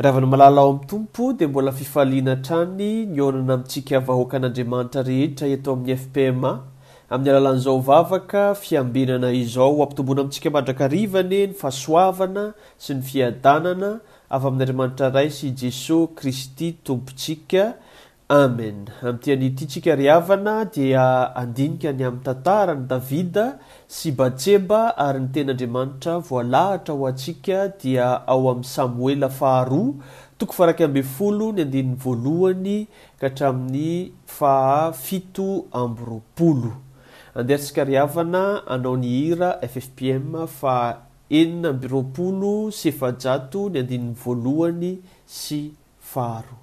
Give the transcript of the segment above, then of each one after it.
Rava ny malala ao amin'ny Tompo dia mbola fifaliana hatrany ny onana amintsika vahoakan'Andriamanitra rehetra eto amin'ny FPMA amin'ny alalan'izao vavaka fiambenana izao ampitomboina amintsika mandrakariva anie ny fahasoavana sy ny fiadanana avy amin'Andriamanitra Ray sy Jesoa Kristy Tompontsika Amen. Amin'ity anio tsika ry havana dia handinika ny amin'ny tantaran'i Davida sy Batseba ary ny ten'Andriamanitra voalahatra ho antsika dia ao amin'ny Samoela faharoa toko faraika ambin'ny folo ny andininy voalohany ka hatramin'ny faha fito amby roapolo. Andeha tsika ry havana hanao ny hira FFPM faha enina amby roapolo sy efajato ny andininy voalohany sy faharoa.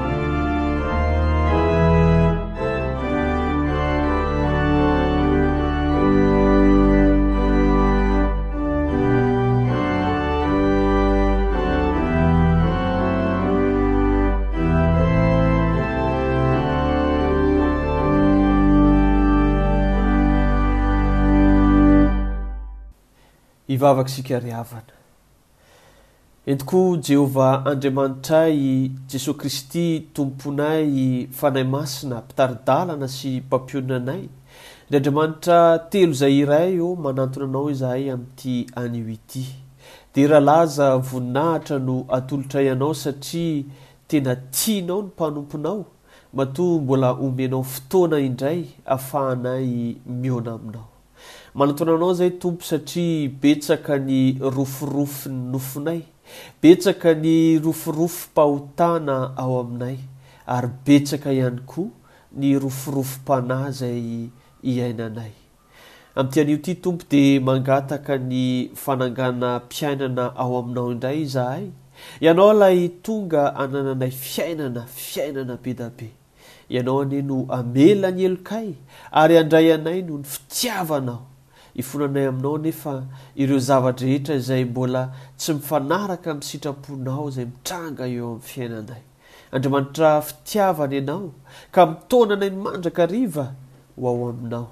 Hivavaka isika ry havana. Entiko Jehovah Andriamanitray, Jesoa Kristy Tomponay, Fanahy Masina Mpitari-dalana sy Mpampionona anay, ry Andriamanitra telo izay iray ô, manantona Anao izahay amin'ity anio ity. Dera laza voninahitra no atolotray Anao satria tena tianao ny mpanomponao, matoa mbola omenao fotoana indray afahanay mihaona aminao. Manatona anao izay Tompo satria betsaka ny roforofon'ny nofonay, betsaka ny roforofom-pahotana ao aminay ary betsaka ihany koa ny roforofom-panahy izay iainanay. Amin'ity anio ity Tompo dia mangataka ny fananganam-piainana ao aminao indray izahay, Ianao ilay tonga anananay fiainana, fiainana be da be. Ianao anie no hamela ny helokay ary handray anay noho ny fitiavanao. Ifonanay aminao anefa ireo zava-drehetra izay mbola tsy mifanaraka amin'ny sitraponao izay mitranga eo amin'ny fiainanay. Andriamanitra fitiavana ianao ka mitaona anay mandrakariva ho ao aminao.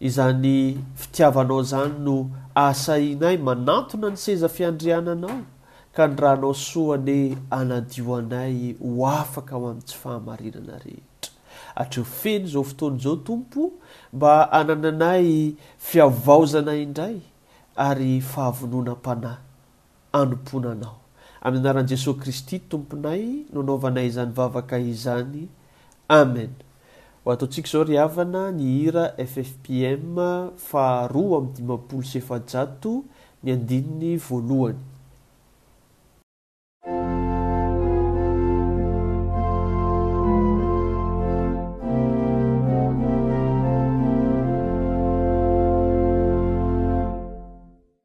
Izany fitiavanao izany no ahasahianay manantona ny seza fiandriananao, ka ny ranao soa anie hanadio anay ho afaka ho amin'ny tsy fahamarinana rehetra. Atreho feno izao fotoana izao, Tompo, mba hanananay fihavaozana indray ary fahavononam-panahy. hanompoana Anao. Amin'ny anaran'i Jesoa Kristy Tomponay no anaovanay izany vavaka izany. Amen. Ho ataontsika izao ry havana ny hira FFPM faha roa amby dimampolo sy efajato ny andininy voalohany.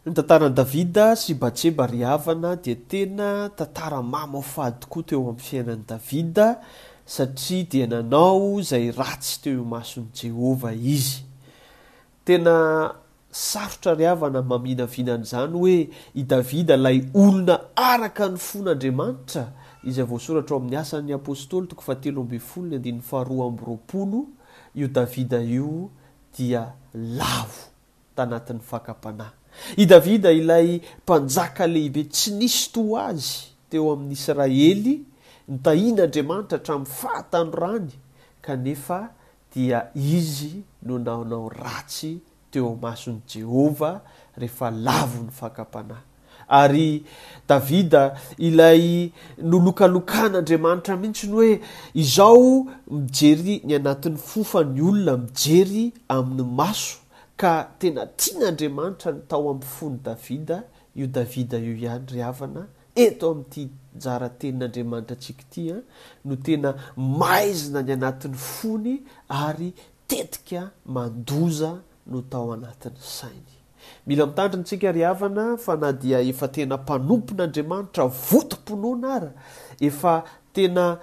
Ny tantaran'i Davida sy Batseba ry havana dia tena tantara mamo faha tokoa teo amin'ny fiainan'i Davida satria dia nanao izay ratsy teo imason'i Jehovah izy. Tena sarotra ry havana maminavina an'izany hoe i Davida ilay olona araka ny fon'Andriamanitra izay voasoratra ao amin'ny Asan'ny Apostoly toko fahatelo ambin'ny folo ny andininy faharoa amby roapolo io Davida io dia lavo tanatin'ny fakam-panahy. I Davida ilay mpanjaka lehibe tsy nisy toa azy teo amin'ny Israely, nitahian'Andriamanitra hatramin'ny fahatanorany, kanefa dia izy no nanao ratsy teo imason'i Jehovah rehefa lavo ny fakam-panahy. Ary Davida ilay nolokalokan'Andriamanitra mihitsy ny hoe, Izao mijery ny anatin'ny fofa ny olona mijery amin'ny maso, ka tena tian'Andriamanitra ny tao amin'ny fon'i Davida, io Davida io ihany ry havana, eto amin'ity njara tenin'Andriamanitra antsika ity an, no tena maizina ny anatin'ny fony ary tetika mandoza no tao anatin'ny sainy. Mila mitandrina isika ry havana fa na dia efa tena mpanompon' Andriamanitra votom-pinoana ara, efa tena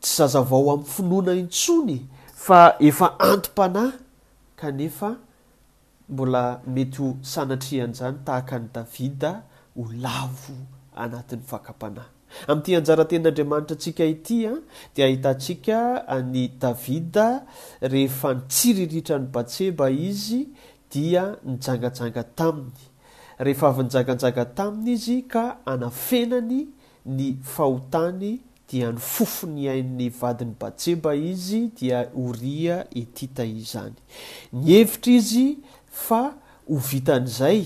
tsy zazavao amin'ny finoana intsony, fa efa anti-panahy, kanefa mbola mety ho sanatrian'izany tahaka an'i Davida ho lavo anatin'ny fakam-panahy. Amin'ity anjara tenin' Andriamanitra antsika ity dia ahitantsika an'i Davida rehefa nitsiriritra an'i Batseba izy dia nijangajanga taminy, rehefa avy nijangajanga taminy izy ka anafenany ny fahotany dia nifofo ny ain'ny vadin'i Batseba izy dia Oria Hetita izany. Nihevitra izy fa ho vitan'izay,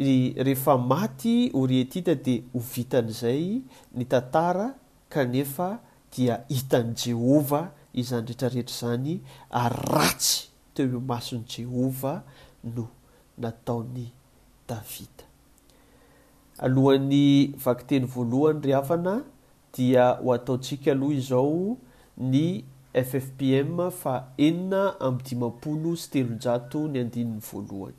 rehefa maty Oria Hetita dia ho vitan'izay ny tantara kanefa dia hitan'i Jehovah izany rehetra rehetra izany ary ratsy. Teo imason'i Jehovah no nataon'i Davida. Alohan'ny vakiteny voalohany ry havana dia ho ataontsika aloha izao ny FFPM fa enina amby dimampolo sy telonjato ny andininy voalohany.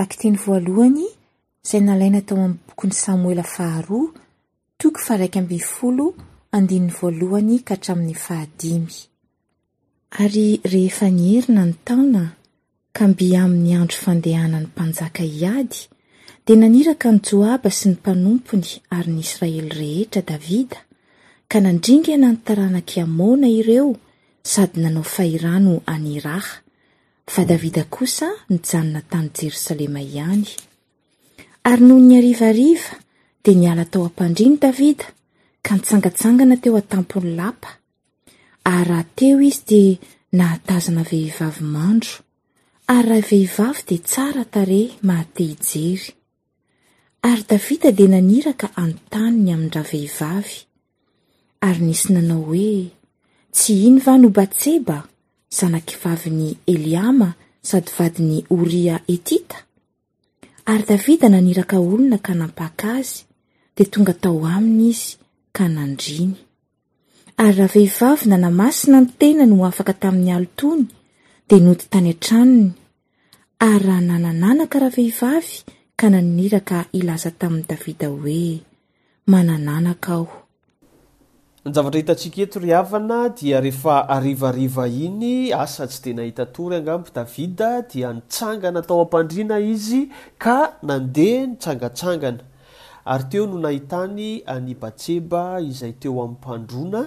Vakiteny voalohany izay nalaina tao amin'ny bokin'i Samoela faharoa, toko faharaika ambin'ny folo, andininy voalohany ka hatramin'ny fahadimy. Ary rehefa nierina ny taona, ka mby amin'ny andro fandehanan'ny mpanjaka hiady, dia naniraka an'i Joaba sy ny mpanompony ary ny Israely rehetra Davida, ka nandringana ny taranak'i Amona ireo sady nanao fahirano an'i Raha, fa Davida kosa nijanona tany Jerosalema ihany. Ary noho ny harivariva dia niala tao am-pandriany Davida, ka nitsangatsangana teo an-tampon'ny lapa Ary raha teo izy dia nahatazana vehivavy mandro, ary raha vehivavy dia tsara tarehy maha-te-hijery. Ary Davida dia naniraka an-tany ny amin-dravehivavy, ary nisy nanao hoe, Tsy iny va no Batseba, zanak'i vavin'i Eliama sady vadin'i Oria Hetita? Ary Davida naniraka olona ka nampaka azy, dia tonga tao aminy izy ka nandriny. Ary raha vehivavy nanamasina ny tenany ho afaka tamin'ny halotony, dia nody tany an-tranony. Ary raha nanana anaka ravehivavy ka naniraka hilaza tamin'i Davida hoe, Manana anaka aho. Ny zavatra hitantsika eto ry havana dia rehefa harivariva iny, asa tsy dia nahita tory angamba Davida, dia nitsangana tao am-pandriana izy ka nandeha nitsangantsangana. Ary teo no nahitany an'i Batseba izay teo am-pandroana,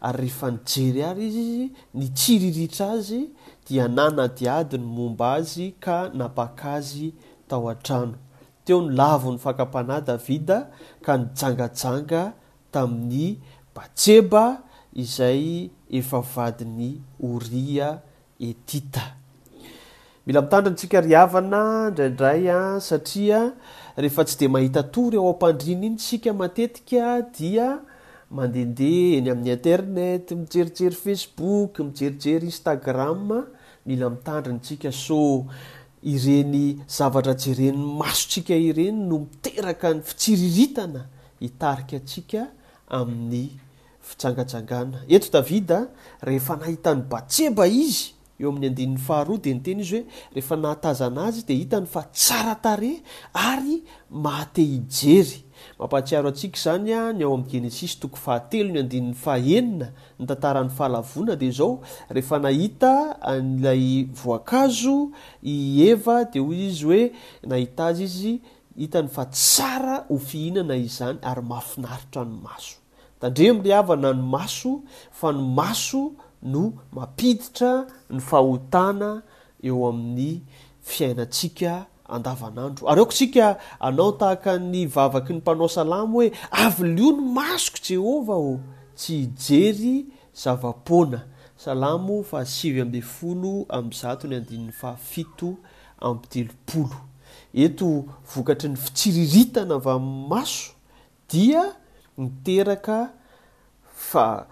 ary rehefa nijery ary izy, nitsiriritra azy, dia nanadihady ny momba azy ka napaka azy tao an-trano. Teo ny lavon'ny fakam-panahy Davida ka nijangajanga tamin'i Batseba izay efa vadin'i Oria Hetita. Mila mitandrina isika ry havana indraindray satria rehefa tsy dia mahita tory ao am-pandriana iny isika matetika dia mandehandeha eny amin'ny internet, mijerijery Facebook, mijerijery Instagram. Mila mitandrina isika sao Ireny zavatra jeren'ny masontsika ireny no miteraka ny fitsiriritana hitarika antsika amin'ny fijangajangana. Eto Davida, rehefa nahita an'i Batseba izy, eo amin'ny andininy faharoa, dia niteny izy hoe, rehefa nahatazana azy, dia hitany fa tsara tarehy ary mahate-hijery. Mampahatsiaro antsika izany ny ao amin'ny Genesisy toko fahatelo, ny andininy fahenina Ny tantaran'ny fahalavoana dia izao, rehefa nahita an'ilay voankazo i Eva dia hoy izy hoe, nahita azy izy, hitany fa tsara ho fihinana izany ary mahafinaritra ny maso. Tandremo ry havana ny maso fa ny maso no mampiditra ny fahotana eo amin'ny fiainantsika andavanandro. Ary aokantsika hanao tahaka ny vavaky ny mpanao salamo hoe, Avilio ny masoko, Jehovah ô, tsy hijery zava-poana. Salamo fahasivy ambin'ny folo amby zato ny andininy fahafito amby telopolo. Eto vokatry ny fitsiriritana avy amin'ny maso Dia niteraka fa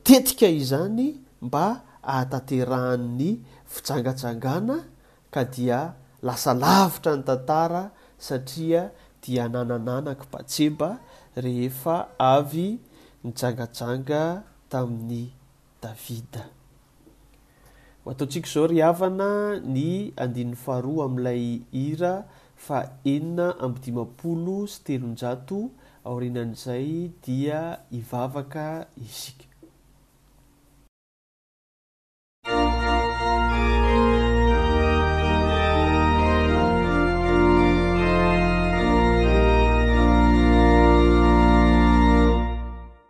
tetika izany mba ahatanterahan'ny fijangajangana ka dia lasa lavitra ny tantara satria dia nanananako Batseba rehefa avy nijangajanga tamin'ny Davida. Ho ataontsika izao ry havana ny andininy faharoa amin'ilay hira faha enina amby dimampolo sy telonjato, aorianan'izay dia hivavaka isika.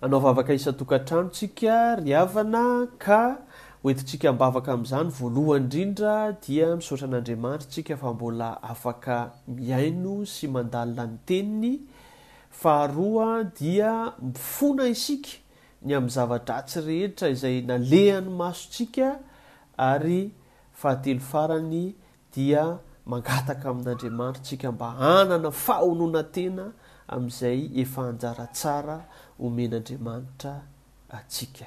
Hanao vavaka isan-tokantrano tsika ry havana ka hoentintsika am-bavaka amin'izany voalohany indrindra dia misaotra an'Andriamanitra tsika fa mbola afaka mihaino sy mandalina ny teniny, faharoa dia mifona isika ny amin'ny zava-dratsy rehetra izay nalehan'ny masontsika ary fahatelo farany dia mangataka amin'Andriamanitra tsika mba hanana fahonona tena amin'izay efa anjara tsara omen'Andriamanitra antsika.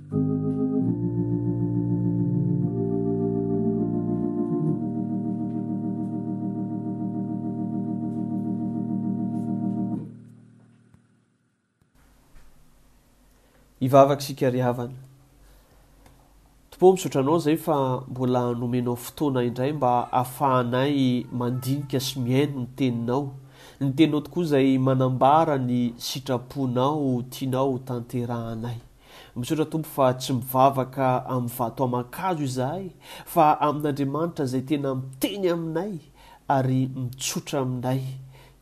Hivavaka isika ry havana. Tompo misaotra anao izay fa mbola nomenao fotoana indray mba afahanay mandinika sy mihaino ny teninao. Ny teninao tokoa izay manambara ny sitraponao tianao hotanterahanay. Misaotra Tompo fa tsy mivavaka amin'ny vato aman-kazo izahay fa amin'Andriamanitra izay tena miteny aminay ary mitsotra aminay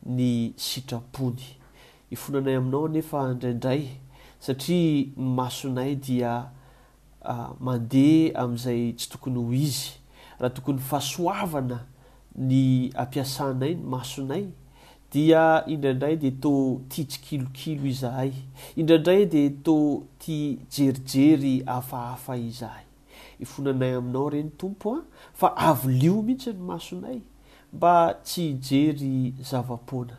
ny sitrapony. Hifona anay aminao anefa indraindray satria ny masonay dia mandeha amin'izay tsy tokony ho izy. Raha tokony fahasoavana ny ampiasanay ny masonay dia indraindray dia toa tia tsikilokilo izahay, indraindray dia toa tia jerijery hafahafa izahay. Ifonanay Aminao re ny Tompo a, fa avolio mihitsy ny masonay mba tsy hijery zava-poana.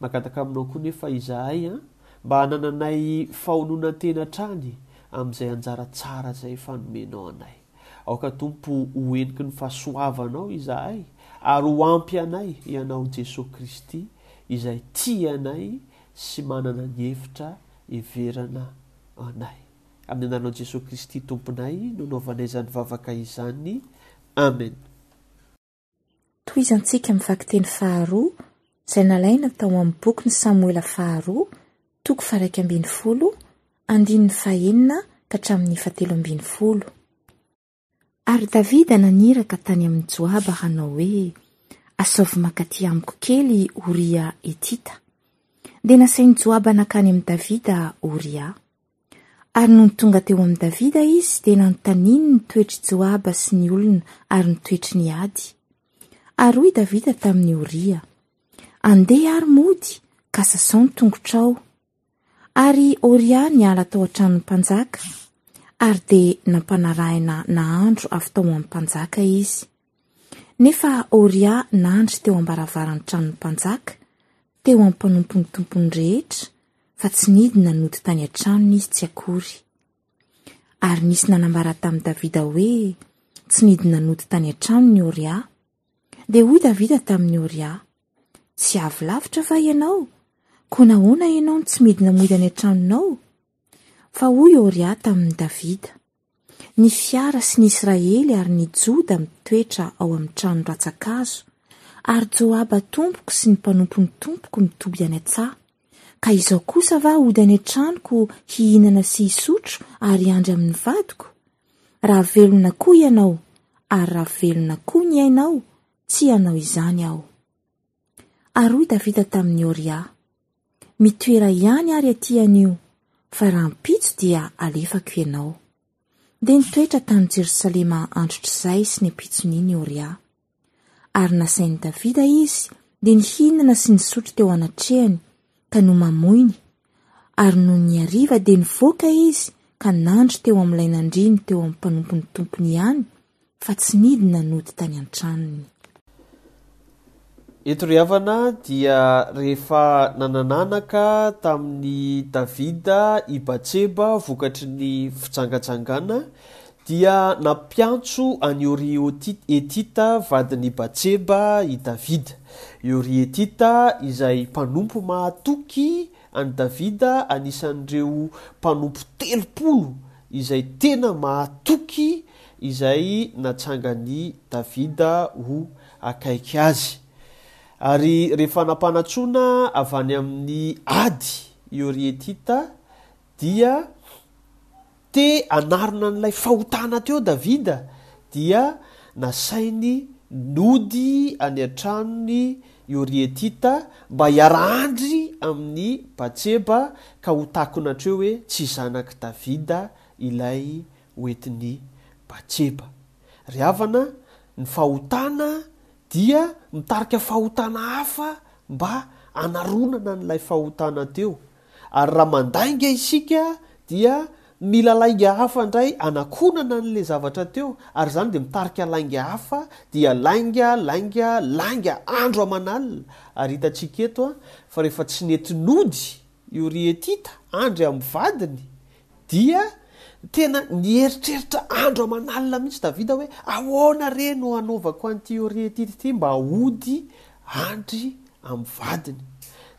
Magataka Aminao koa nefa izahay a, mba hanananay fahononan-tena hatrany amin'izay anjara tsara izay efa nomenao anay. Aoka, Tompo, ho heniky ny fahasoavanao izahay, ary ho ampy anay Ianao Jesoa Kristy, Izay tia anay sy manana ny hevitra heverana anay. Amin'ny Anaranao Jesoa Kristy Tomponay no anaovanay izany vavaka izany. Amen. Tohizantsika amin'ny vakiteny faharoa izay nalaina tao amin'ny bokin'i Samoela faharoa, toko faha-iraika ambin'ny folo, andininy fahenina ka hatramin'ny fahatelo ambin'ny folo. Ary Davida naniraka tany amin'i Joaba hanao hoe, Asaovy mankaty amiko kely i Oria Hetita. Dia nasain'i Joaba nankany amin'i Davida Oria. Ary nony tonga teo amin'i Davida izy, dia nanontaniany ny toetr'i Joaba sy ny olona ary ny toetry ny ady. Ary hoy Davida tamin'i Oria, Andeha ary mody, ka sasao ny tongotrao. Ary Oria niala tao an-tranon'ny mpanjaka, ary dia nampanarahina nahandro avy tao amin'ny mpanjaka izy. Nefa Oria nandry teo am-baravaran'ny tranon'ny mpanjaka, teo am-panompon'ny tompony rehetra, fa tsy nidina nody tany an-tranony izy tsy akory. Ary nisy nanambara tamin'i Davida hoe tsy nidina nody tany an-tranony Oria. Dia hoy Davida tamin'i Oria, Tsy avy lavitra va ianao? Koa nahoana ianao no tsy midina mody any an-tranonao? Fa hoy Oria tamin'i Davida, Ny fiara sy ny Israely ary ny Joda mitoetra ao amin'ny trano ratsa-kazo, ary Joaba tompoko sy ny mpanompon'ny tompoko mitoby any an-tsaha. Ka izao kosa va hody any an-tranoko hihinana sy hisotro ary hiandry amin'ny vadiko? Raha velona koa ianao, ary raha velona koa ny ainao, tsy hanao izany aho. Ary hoy Davida tamin'i Oria, Mitoera ihany ary aty anio, fa rahampitso dia alefako ianao. Dia nitoetra tany Jerosalema androtr'izay sy ny ampitson'iny i Oria. Ary nasain'i Davida izy dia nihinana sy nisotro teo anatrehany, ka nomamoiny Ary nony hariva dia nivoaka izy ka nandry teo amin'ilay nandriany teo amin'ny mpanompon'ny tompony ihany fa tsy nidina nody tany an-tranony. Eto ry havana dia rehefa nanananaka tamin'i Davida i Batseba vokatry ny fijangajangana Dia nampiantso an'i Orie-Hetita vadin'i Batseba i Davida. I Orie-Hetita, izay mpanompo mahatoky an'i Davida, anisan'ireo mpanompo telopolo izay tena mahatoky izay natsangan'i Davida ho akaiky azy. Ary rehefa nampanantsoina avy any amin'ny ady i Orie-Hetita, dia. Te hanarona an'ilay fahotana teo Davida, dia nasainy nody any an-tranon'i Orietita mba hiara-handry amin'i Batseba, ka ho takona hatreo hoe tsy zanak'i Davida ilay hoentin'i Batseba. Ry havana, ny fahotana dia mitarika fahotana hafa mba hanaronana an'ilay fahotana teo, Ary raha mandainga isika dia mila lainga hafa indray hanakonana an'ilay zavatra teo, ary izany dia mitarika lainga hafa, dia lainga, lainga, lainga andro aman'alina, ary hitantsika eto fa rehefa tsy nety nody io ry Hetita, Andry amin'ny vadiny, Dia tena nieritreritra andro aman'alina mihitsy Davida hoe, 'Ahoana re no hanaovako an'ity Oria Hetita ity mba hody an-dry amin'ny vadiny?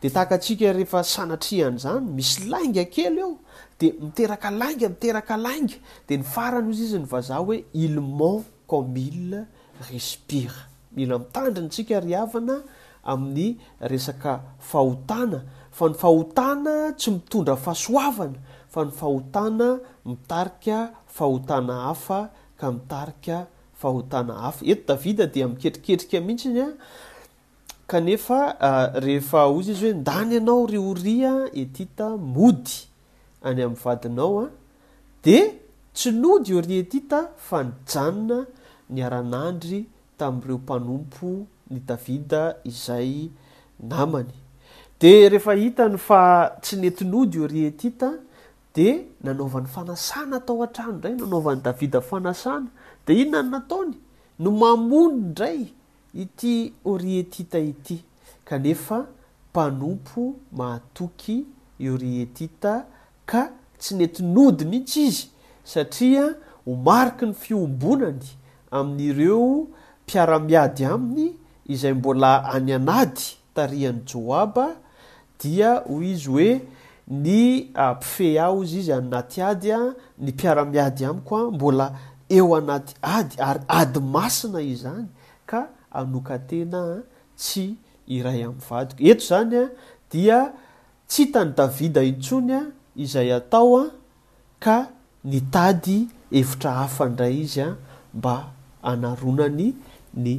Dia tahaka antsika rehefa sanatria an'izany, misy lainga kely eo, dia miteraka lainga, miteraka lainga, dia ny farany hozy izy ny vazaha hoe, il m'ont comme il respire. Mila mitandrina isika ry havana amin'ny resaka fahotana fa ny fahotana tsy mitondra fahasoavana fa ny fahotana mitarika fahotana hafa ka mitarika fahotana hafa. Eto Davida dia miketriketrika mihitsy an, kanefa rehefa hoy izy hoe ndany ianao ry Oria Hetita mody any amin'ny vadinao an! Dia tsy nody i Orietita fa nijanona niara-nandry tamin'ireo mpanompo ny Davida izay namany. Dia rehefa hitany fa tsy nety nody i Orietita dia nanaovany fanasana tao an-trano indray, nanaovan'i Davida fanasana. Dia inona no nataony? Nomamony indray. ity Orietita ity, kanefa mpanompo mahatoky i Orietita ka tsy nety nody mihitsy izy satria ho mariky ny fiombonany amin'ireo mpiara-miady aminy izay mbola any an'ady tarihan'i Joaba, dia hoy izy hoe, Ny mpifehy ahy, hozy izy, any anaty ady, ny mpiara-miady amiko mbola eo anaty ady, ary ady masina izany, ka hanokan-tena tsy iray amin'ny vadiko. Eto izany dia tsy hitan'i Davida intsony izay atao ka nitady hevitra hafa indray izy mba hanaronany ny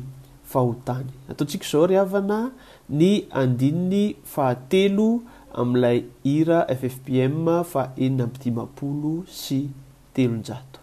fahotany. Ataontsika izao ry havana, ny andininy fahatelo amin'ilay hira FFPM faha enina amby dimampolo sy telonjato.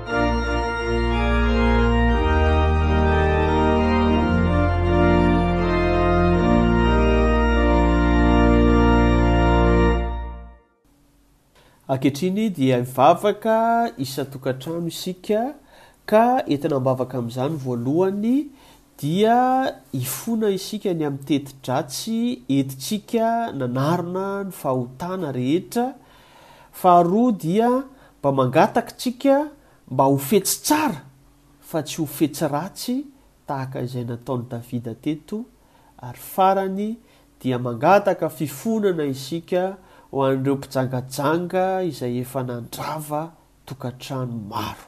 Ankehitriny dia mivavaka isan-tokantrano isika ka entina am-bavaka amin'izany voalohany dia hifona isika ny amin'ny teti-dratsy entintsika nanarona ny fahotana rehetra, faharoa dia mba mangatakitsika mba ho fetsy tsara fa tsy ho fetsy ratsy tahaka izay nataon'i Davida teto, ary farany dia mangataka fifonana isika ho an'ireo mpijangajanga izay efa nandrava tokantrano maro.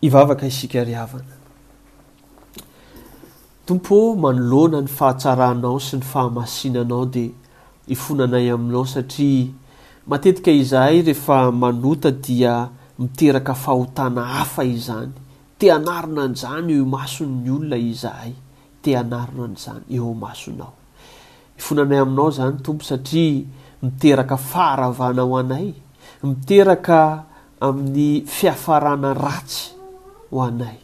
Hivavaka isika ry havana. Tompo ô, manoloana ny fahatsaranao sy ny fahamasinanao dia hifona anay aminao satria matetika izahay rehefa manota dia miteraka fahotana hafa izany. Te hanarina an'izany eo imason'ny olona izahay, te hanarina an'izany eo imasonao. Ifonanay aminao izany Tompo satria miteraka faharavana ho anay, miteraka amin'ny fiafarana ratsy ho anay.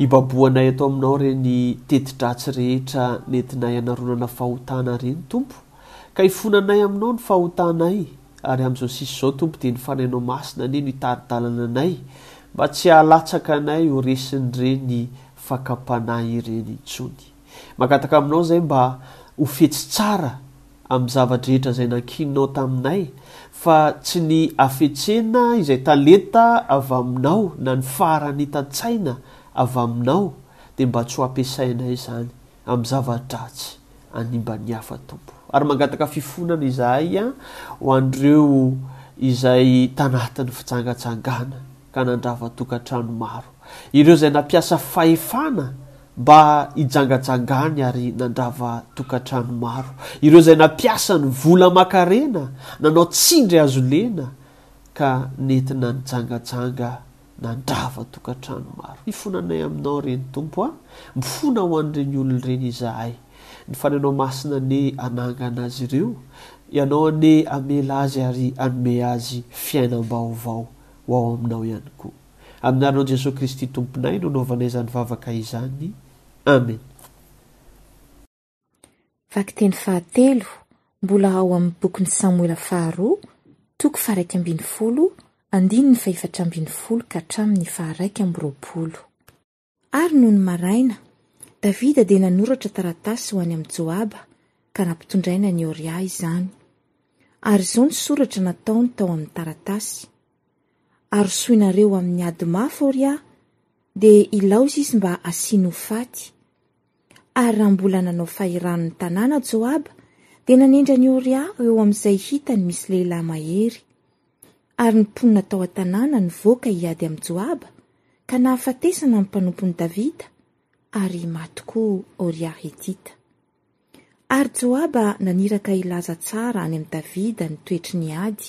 Ibaboanay eto aminao re ny teti-dratsy rehetra nentinay hanaronana fahotana re ny Tompo, ka ifonanay aminao ny fahotanay, ary amin'izao sisa izao Tompo dia ny Fanahinao Masina anie no hitari-dalana anay mba tsy hahalatsaka anay ho resin'ireny fakam-panahy ireny intsony. Mangataka aminao izay mba ho fetsy tsara amin'ny zava-drehetra izay nankininao taminay, fa tsy ny hafetsena izay talenta avy aminao na ny faharanitan-tsaina avy aminao, dia mba tsy ho ampiasainay izany amin'ny zava-dratsy hanimba ny hafa, Tompo. Ary mangataka fifonana izahay ho an'ireo izay tanatin'ny fijangajangana ka nandrava tokantrano maro, ireo izay nampiasa fahefana, mba hijangajangany ary nandrava tokantrano maro. Ireo izay nampiasa ny vola aman-karena nanao tsindry hazo lena ka nentina nijangajanga nandrava tokantrano maro. Mifona anay aminao re ny Tompo a! Mifona ho an'ireny olona ireny izahay. Ny Fanahinao Masina anie hanangana azy ireo. Ianao anie hamela azy ary hanome azy fiainam-baovao ho ao aminao ihany koa. Amin'Anao Jesoa Kristy Tomponay no anaovana izany vavaka izany. Amena. Vakiteny fahatelo, mbola ao amin'ny bokin'i Samoela faharoa, toko faharaika ambin'ny folo, andininy fahefatra ambin'ny folo ka hatramin'ny faharaika amby roapolo. Ary nony maraina, Davida dia nanoratra taratasy ho any amin'i Joaba ka nampitondraina an'i Oria izany. Ary izao ny soratra nataony tao amin'ny taratasy, Arosoinareo amin'ny ady mafy Oria, dia ilaozy izy mba asiany ho faty, Ary raha mbola nanao fahirano ny tanàna Joaba, dia nanendry an'i Oria eo amin'izay hitany misy lehilahy mahery. Ary ny mponina tao an-tanàna nivoaka hiady amin'i Joaba, ka nahafatesana ny mpanompon'i Davida, ary maty koa Oria Hetita. Ary Joaba naniraka hilaza tsara any amin'i Davida ny toetry ny ady,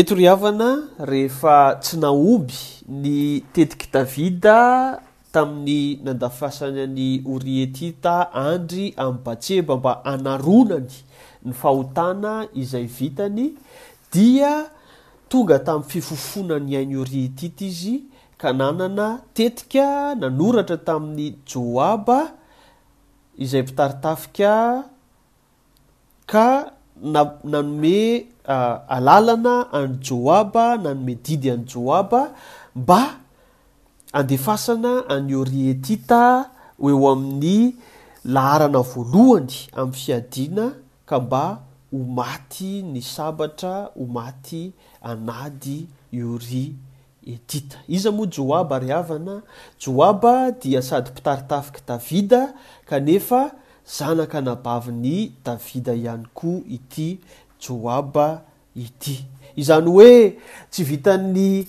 Eto ry havana, rehefa tsy nahomby ny tetik'i Davida tamin'ny nandafasany an'i Oria-Hetita andry amin'i Batseba mba hanaronany ny fahotana izay vitany, dia tonga tamin'ny fifofoana ny ain'i Oria-Hetita izy ka nanana tetika nanoratra tamin'i Joaba izay mpitari-tafika ka nanome alalana an'i Joaba, nanome didy an'i Joaba mba handefasana an'i Oria Hetita ho eo amin'ny laharana voalohany amin'ny fiadiana ka mba ho maty ny sabatra, ho maty an'ady i Oria Edita. Iza moa Joaba ry havana? Joaba dia sady mpitari-tafik'i Davida kanefa zanak'anabavin'i Davida ihany koa ity Joaba ity. Izany hoe tsy vitan'ny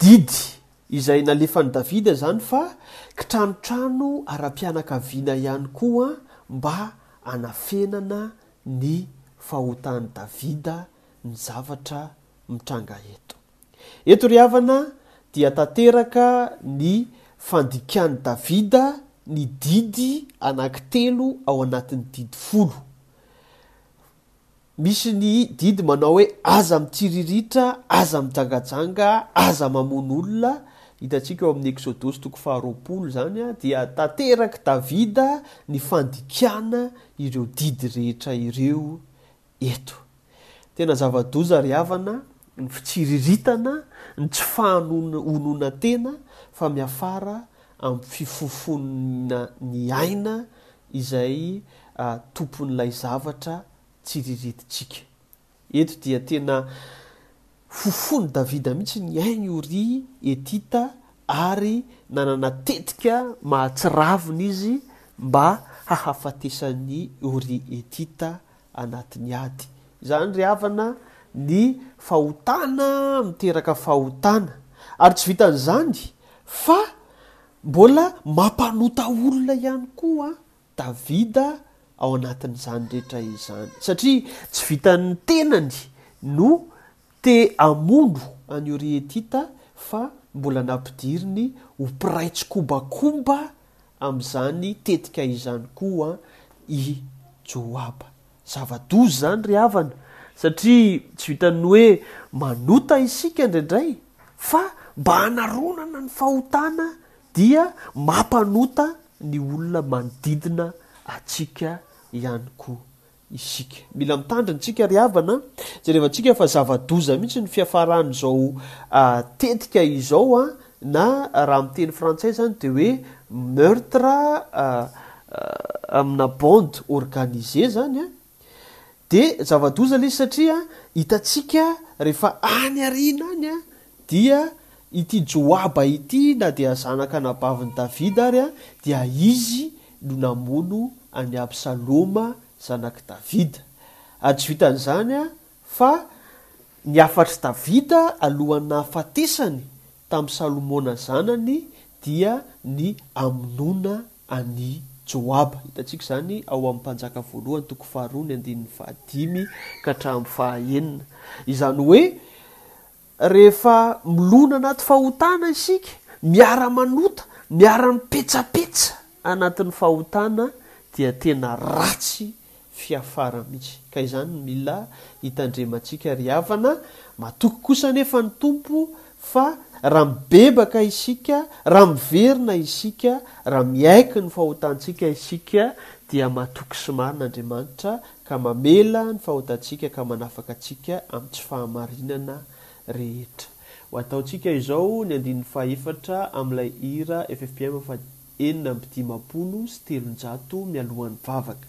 didy izay nalefan'i Davida izany fa kitranotrano ara-pianakaviana ihany koa mba hanafenana ny fahotan'i Davida ny zavatra mitranga eto. Eto ry havana dia tanteraka ny fandikan'i Davida ny didy anankitelo ao anatin'ny didy folo. Misy ny didy manao hoe aza mitsiriritra, aza mijangajanga, aza mamono olona, hitantsika ao amin'ny Eksodosy toko faharoapolo izany, dia tanterak'i Davida ny fandikana ireo didy rehetra ireo eto. Tena zava-doza ry havana ny fitsiriritana, ny tsy fahaononan-tena fa miafara amin'ny fifofoana ny aina izay tompon'ilay zavatra tsiriritintsika. Eto dia tena Fofon'i Davida mihitsy ny ain'i Oria Hetita ary nanana tetika mahatsiravina izy mba hahafatesan'i Oria Hetita anatin'ny ady. Izany ry havana, ny fahotana miteraka fahotana, ary tsy vitan'izany fa mbola mampanota olona ihany koa Davida ao anatin'izany rehetra izany, satria tsy vitan'ny tenany no te hamono an'i Oria-Hetita fa mbola nampidiriny ho mpiray tsikombakomba amin'izany tetika izany koa i Joaba. Zava-doza izany ry havana, satria tsy vitan'ny hoe manota isika indraindray fa mba hanaronana ny fahotana dia mampanota ny olona manodidina antsika ihany koa isika. Mila mitandrina isika ry havana, jerevantsika fa zava-doza mihitsy ny fiafaran'izao tetika izao na raha amin'ny teny frantsay izany dia hoe meurtre amina bande organisée izany Dia zava-doza ilay izy satria hitantsika rehefa any aoriana any dia ity Joaba ity na dia zanak'anabavin'i Davida ary dia izy no namono an'i Absaloma zanak'i Davida. Ary tsy vitan'izany fa ny hafatr'i Davida alohan'ny nahafatesany tamin'i Salomona zanany dia ny hamonoana an'i Joaba. Hitantsika izany ao amin'ny Mpanjaka voalohany toko faharoa ny andininy fahadimy ka hatramin'ny fahaenina. Izany hoe rehefa milona anaty fahotana isika, miara-manota, miara-mipetsapetsa anatin'ny fahotana dia tena ratsy fiafara mihitsy. Ka izany no mila hitandremantsika ry havana, matoky kosa anefa ny Tompo fa raha mibebaka isika, raha miverina isika, raha miaiky ny fahotantsika isika dia matoky sy marina Andriamanitra ka mamela ny fahotantsika ka manafaka antsika amin'ny tsy fahamarinana rehetra. Ho ataontsika izao ny andininy faha efatra amin'ilay hira ffpm faha enina amby dimampolo sy telonjato mialohan'ny vavaka.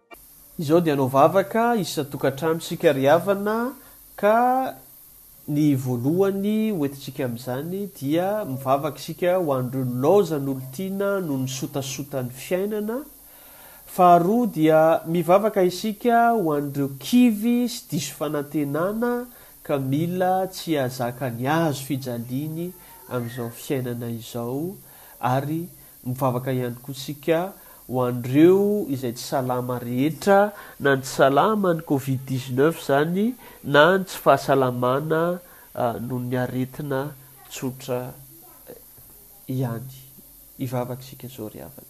Izao dia hanao vavaka isan-tokantrano isika ry havana ka ny voalohany ho entintsika amin'izany dia mivavaka isika ho an'ireo nilaozan' olon-tiana noho ny sotasotan'ny fiainana. Faharoa dia mivavaka isika ho an'ireo kivy sy diso fanantenana ka mila tsy hahazaka ny hazo fijaliany amin'izao fiainana izao ary Mivavaka ihany koa isika ho an'ireo izay tsy salama rehetra, na ny tsy salama ny covid dix neuf izany na ny tsy fahasalamana noho ny aretina tsotra ihany. Hivavaka isika izao ry havana.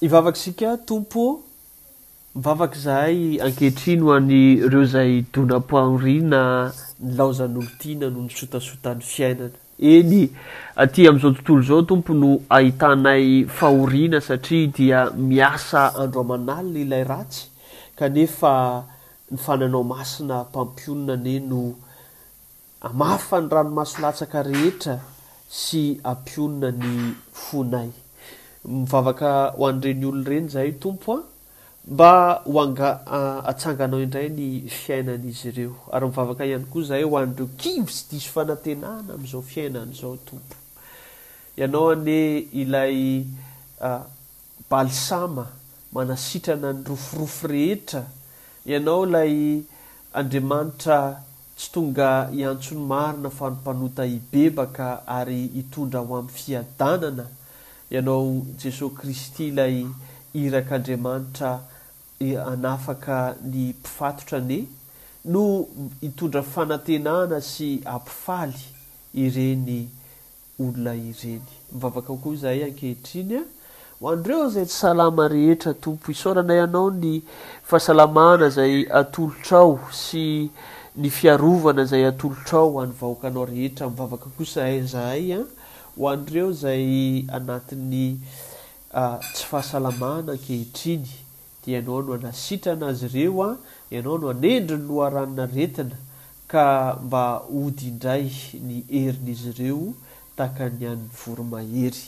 Hivavaka isika, Tompo ô, mivavaka izahay ankehitriny ho an'ireo izay donam-pahoriana nilaozan'olon-tiana noho ny sotasotàn'ny fiainana. Eny, aty amin'izao tontolo izao, Tompo, no ahitanay fahoriana satria dia miasa andro aman'alina ilay ratsy, kanefa ny fananao masina mpampionona anie no hamafa ny ranomaso latsaka rehetra sy hampionona ny fonay. Mivavaka ho an'ireny olona ireny izahay, Tompo a! Mba ho anga atsanganao indray ny fiainan'izy ireo. Ary mivavaka ihany koa izahay ho an'ireo kivy sy diso fanantenana amin'izao fiainana izao Tompo. Ianao anie ilay balsama manasitrana ny roforofo rehetra. Ianao ilay Andriamanitra Tsy tonga hiantso ny marina fa ny mpanota hibebaka ary hitondra ho amin'ny fiadanana ianao Jesoa Kristy ilay irak'Andriamanitra hanafaka ny mpifatotra anie no hitondra fanantenana sy hampifaly ireny olona ireny. Mivavaka ho koa izahay ankehitriny ho an'ireo izay tsy salama rehetra Tompo isaorana ianao ny fahasalamana izay atolotrao sy ny fiarovana izay atolotrao ho an'ny vahoakanao rehetra mivavaka kosa izahay an ho an'ireo izay anatin'ny tsy fahasalamana ankehitriny dia ianao no hanasitrana azy ireo an, ianao no hanendry ny loharanon'aretina ka mba hody indray ny herin'izy ireo tahaka ny an'ny voromahery.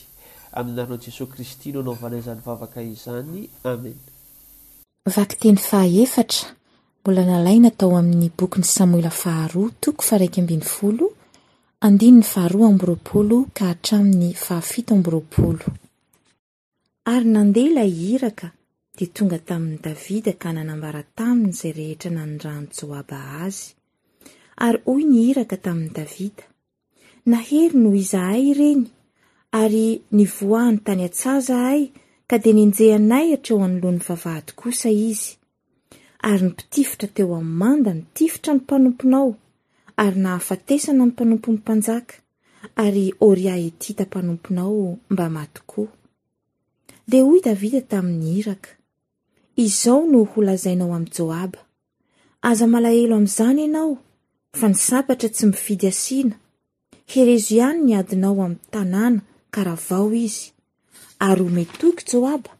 Amin'ny anaran'i Jesoa Kristy no anaovana izany vavaka izany. Amen. Vakiteny fahaefatra, mbola nalaina tao amin'ny bokin'i Samoela faharoa, toko faharaika ambin'ny folo, andininy faharoa amby roapolo ka hatramin'ny fahafito amby roapolo. Ary nandeha ilay iraka dia tonga tamin'i Davida ka nanambara taminy izay rehetra nanirahan'i Joaba azy. Ary hoy ny iraka tamin'i Davida, Nahery noho izahay ireny, ary nivoahany tany an-tsaha izahay ka dia nenjehanay hatreo anoloan'ny vavahady kosa izy, Ary ny mpitifitra teo amin'ny manda nitifitra ny mpanomponao, ary nahafatesana ny mpanompon'ny mpanjaka, ary i Oria Hetita mpanomponao mba maty koa. Dia hoy Davida tamin'ny iraka, Izao no holazainao amin'i Joaba, Aza malahelo amin'izany ianao, fa ny sabatra tsy mifidy asiana, Herezo ihany ny adinao amin'ny tanàna, ka ravao izy, ary omey toky Joaba,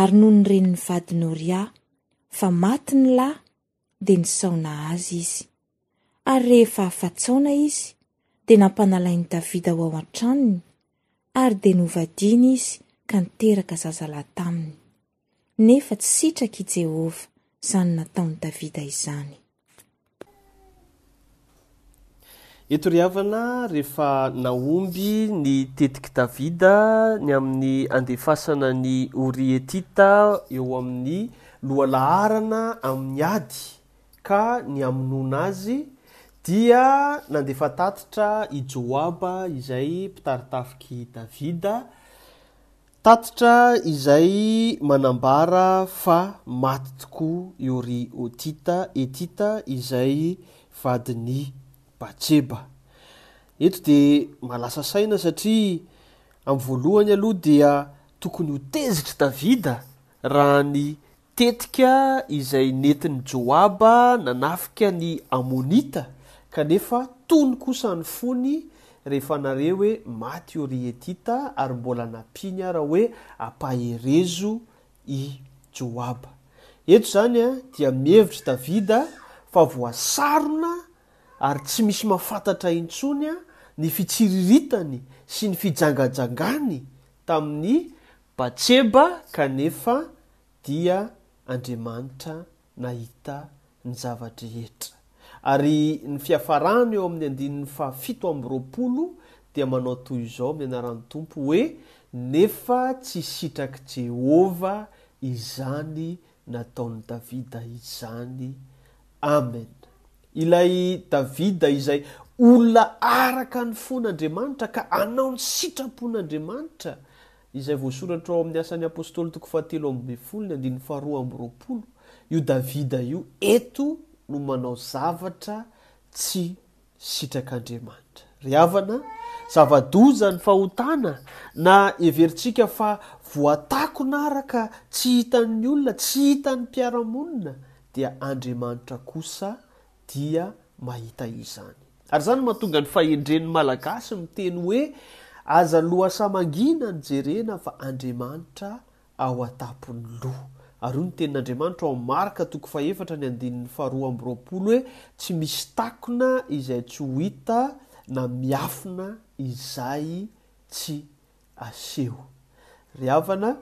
ary noho ny renin'ny vadin'i Oria, fa maty ny lahy, dia nisaona azy izy. Ary rehefa afa-tsaona izy, dia nampanalain'i Davida ho ao an-tranony, ary dia novadiany izy ka niteraka zazalahy taminy. nefa tsy sitrak'i Jehovah izany nataon'i Davida izany. Eto ry havana, rehefa nahomby ny tetik'i Davida ny amin'ny handefasana an'i Oria Hetita eo amin'ny lohalaharana amin'ny ady ka ny hamonoana azy, dia nandefa tatitra i Joaba izay mpitari-tafik'i Davida Tatitra izay manambara fa maty tokoa i Oria Otita, Etita, izay vadin'i Batseba. Eto dia mahalasa saina satria amin'ny voalohany aloha dia tokony ho tezitr'i Davida raha ny Tetika izay nentin'i Joaba nanafika ny Amonita, kanefa tony kosa ny fony rehefa nare hoe maty io ry Hetita ary mbola nampiany ara hoe ampaherezo i Joaba. Eto izany dia mihevitra i Davida fa voasarona ary tsy misy mahafantatra intsony ny fitsiriritany sy ny fijangajangany tamin'ny Batseba kanefa dia Andriamanitra nahita ny zava-drehetra. Ary ny fiafarany eo amin'ny andininy fahafito amby roapolo dia manao toy izao mianaran'ny Tompo hoe, Nefa tsy sitrak'i Jehovah izany nataon'i Davida izany. Amen. Ilay Davida izay olona araka ny fon'Andriamanitra ka hanao ny sitrapon'Andriamanitra, izay voasoratra ao amin'ny Asan'ny Apostoly toko fahatelo ambin'ny folo ny andininy faharoa amby roapolo, io Davida io eto no manao zavatra tsy sitrak'Andriamanitra. Ry havana, zava-doza ny fahotana, na heverintsika fa voatakona ara ka tsy hitan'ny olona, tsy hitan'ny mpiara-monina, dia Andriamanitra kosa dia mahita izany. Ary izany no mahatonga ny fahendren'ny Malagasy miteny hoe, aza lohasaha mangina no jerena fa Andriamanitra ao an-tampon'ny loha. Ary hoy ny Tenin'Andriamanitra ao amin'ny Marka toko fahefatra ny andininy faharoa amby roapolo hoe, Tsy misy takona izay tsy ho hita na miafina izay tsy aseho. Ry havana,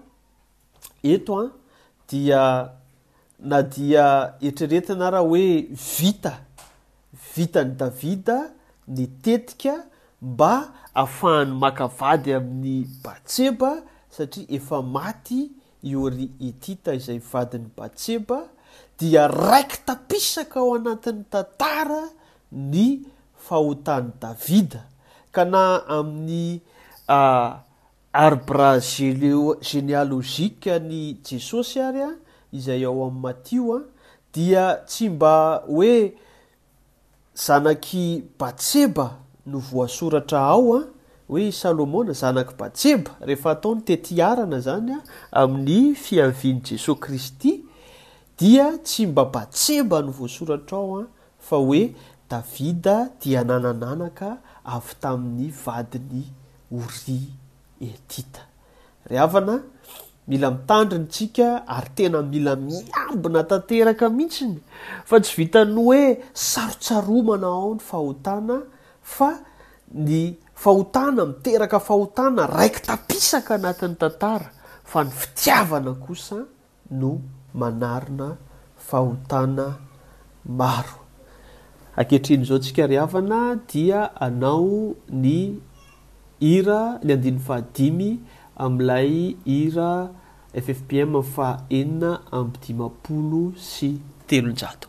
eto dia Na dia eritreretina ara hoe vita vitan'i Davida ny tetika mba hahafahany maka vady amin'i Batseba satria efa maty i Oria Hetita izay vadin'i Batseba, dia raiki-tapisaka ao anatin'ny tantara ny fahotan'i Davida ka na amin'ny Arbre genealogique ny Jesosy ary izay ao amin'ny Matio dia tsy mba hoe zanak'i Batseba no voasoratra ao hoe i Salomona zanak'i Batseba rehefa atao ny tetiarana izany amin'ny fiavian'i Jesoa Kristy dia tsy mba Batseba no voasoratra ao fa hoe Davida dia nanana anaka avy tamin'ny vadin'i Ory Hetita. Ry havana, mila mitandrina isika ary tena mila miambina tanteraka mihitsy fa tsy vitan'ny hoe sarotsaromana ao ny fahotana fa ny fahotana miteraka fahotana raiki-tapisaka anatin'ny tantara fa ny fitiavana kosa no manarina fahotana maro. Ankehitriny izao tsika ry havana dia anao ny hira ny andininy faha dimy amin'ilay hira ffpm faha enina amby dimampolo sy telonjato.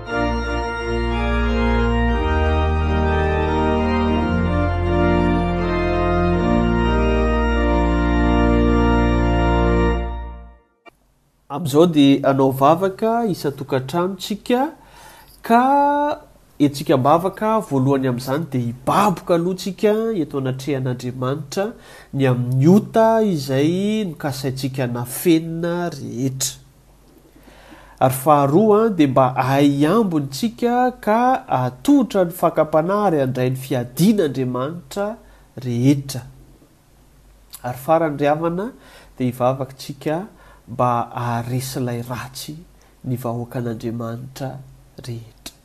Amin'izao dia hanao vavaka isan-tokantranontsika ka etsika am-bavaka voalohany amin'izany dia hibaboka aloha tsika eto anatrehan'Andriamanitra ny amin'ny ota izay nokasaintsika nafenina rehetra. Ary faharoa dia mba ahay hiambo ny tsika ka ahatohitra ny fakam-panahy ary handray ny fiadian' Andriamanitra rehetra. Ary farany ry havana dia hivavak tsika mba aharesy ilay ratsy ny vahoakan' Andriamanitra rehetra.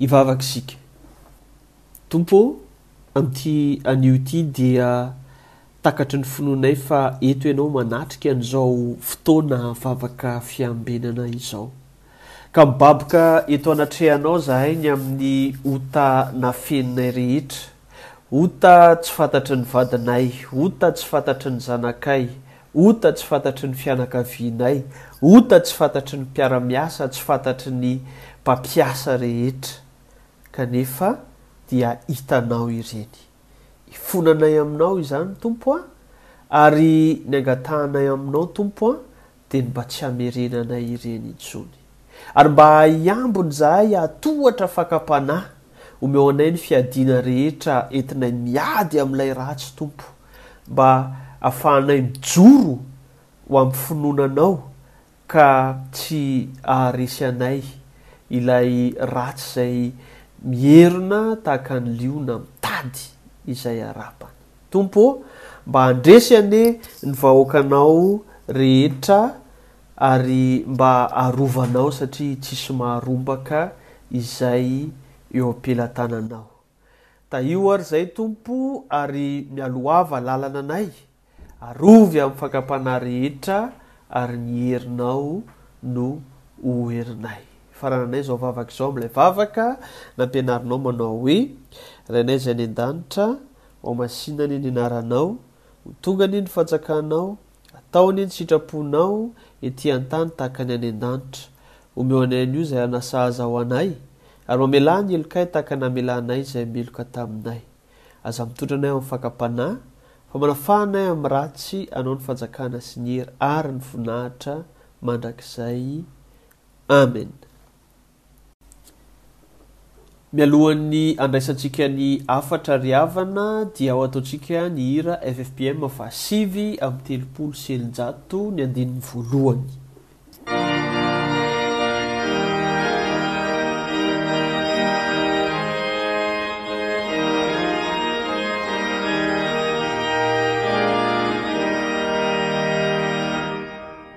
Hivavaka isika. Tompo ô, amin'ity anio ity dia takatry ny finoanay fa eto Ianao manatrika an'izao fotoana vavaka fiambenana izao. Ka mibaboka eto anatrehanao izahay ny amin'ny ota nafeninay rehetra, ota tsy fantatry ny vadinay, ota tsy fantatry ny zanakay, ota tsy fantatry ny fianakavianay, ota tsy fantatry ny mpiara-miasa, tsy fantatry ny mpampiasa rehetra, kanefa dia hitanao ireny. Ifonanay aminao izany, Tompo a! Ary ny angatahanay aminao, Tompo a, dia ny mba tsy hamerenanay ireny intsony. Ary mba hiambina izahay hahatohatra fakam-panahy, omeo anay ny fiadiana rehetra entinay miady amin'ilay ratsy, Tompo. mba afahanay mijoro ho amin'ny finoana anao ka tsy aharesy anay ilay ratsy izay mierona tahaka ny liona mitady izay harapany. Tompo ô, mba handresy anie ny vahoakanao rehetra ary mba arovana ao satria tsisy maharombaka izay eo am-pelatananao. Tahio ary izay, Tompo, ary mialoava lalana anay, arovy amin'ny fakam-panahy rehetra, ary ny herinao no ho herinay. Ifarananay izao vavaka izao amin'ilay vavaka nampianarinao manao hoe, Rainay izay any an-danitra, hohamasinany ny anaranao, ho tonga anie ny fanjakanao, Ataony ny sitraponao ety an-tany tahaka ny any an-danitra. Omeo anay anio izay hanasahaza ho anay, ary mamelà ny helokay tahaka ny namelanay izay meloka taminay. Aza mitondra anay amin'ny fakam-panahy, fa manafaha anay amin'ny ratsy anao ny fanjakana sy ny hery ary ny voninahitra mandrakizay. Amena. Mialohan'ny handraisantsika ny hafatra ry havana dia ho ataontsika ny hira FFPM faha sivy amby telopolo sy eninjato ny andininy voalohany.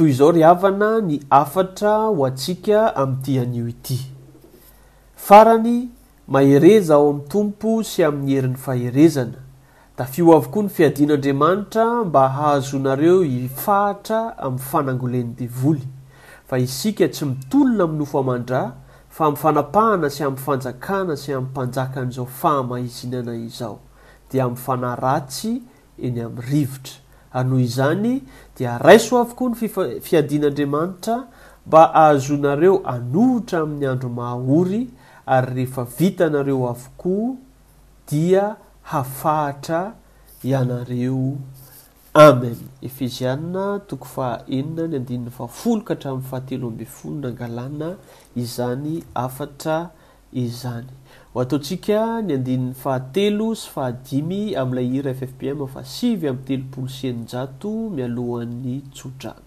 Toy izao ry havana ny hafatra ho antsika amin'ity anio ity. Farany, mahereza ao amin'ny Tompo sy amin'ny herin'ny faherezana, Tafio avokoa ny fiadian'Andriamanitra mba hahazoanareo hifahatra amin'ny fanangolen'ny devoly. Fa isika tsy mitolona amin'ny nofo aman-dra, fa amin'ny fanapahana sy amin'ny fanjakana sy amin'ny mpanjakan'izao fahamaizinana izao, dia amin'ny fanahy ratsy eny amin'ny rivotra. Ary noho izany dia raiso avokoa ny fiadian'Andriamanitra mba hahazoanareo hanohitra amin'ny andro maha ory, ary rehefa vitanareo avokoa dia hafahatra ianareo. Amen. Efesiana toko faha enina ny andininy faha folo ka hatramin'ny faha telo ambin'ny folo nangalana izany hafatra izany. Ho ataontsika ny andininy faha telo sy faha dimy amin'ilay hira ffpm faha sivy amby telopolo sy eninjato mialohan'ny tsodrano.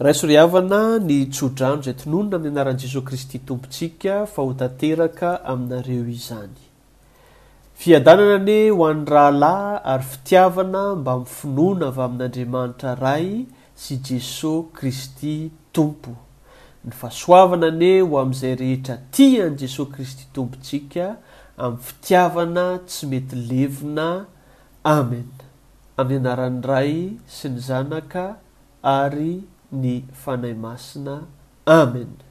Raiso ry havana ny tsodrano izay tononina amin'ny anaran'i Jesoa Kristy Tompontsika fa ho tanteraka aminareo izany. Fiadanana anie ho an'ny rahalahy ary fitiavana mbamin'ny finoana avy amin'Andriamanitra Ray sy Jeso Kristy Tompo. Ny fahasoavana anie ho amin'izay rehetra tia an'i Jeso Kristy Tompontsika amin'ny fitiavana tsy mety levona. Amen. Amin'ny anaran'ny Ray sy ny Zanaka. ary ny Fanahy Masina. Amen.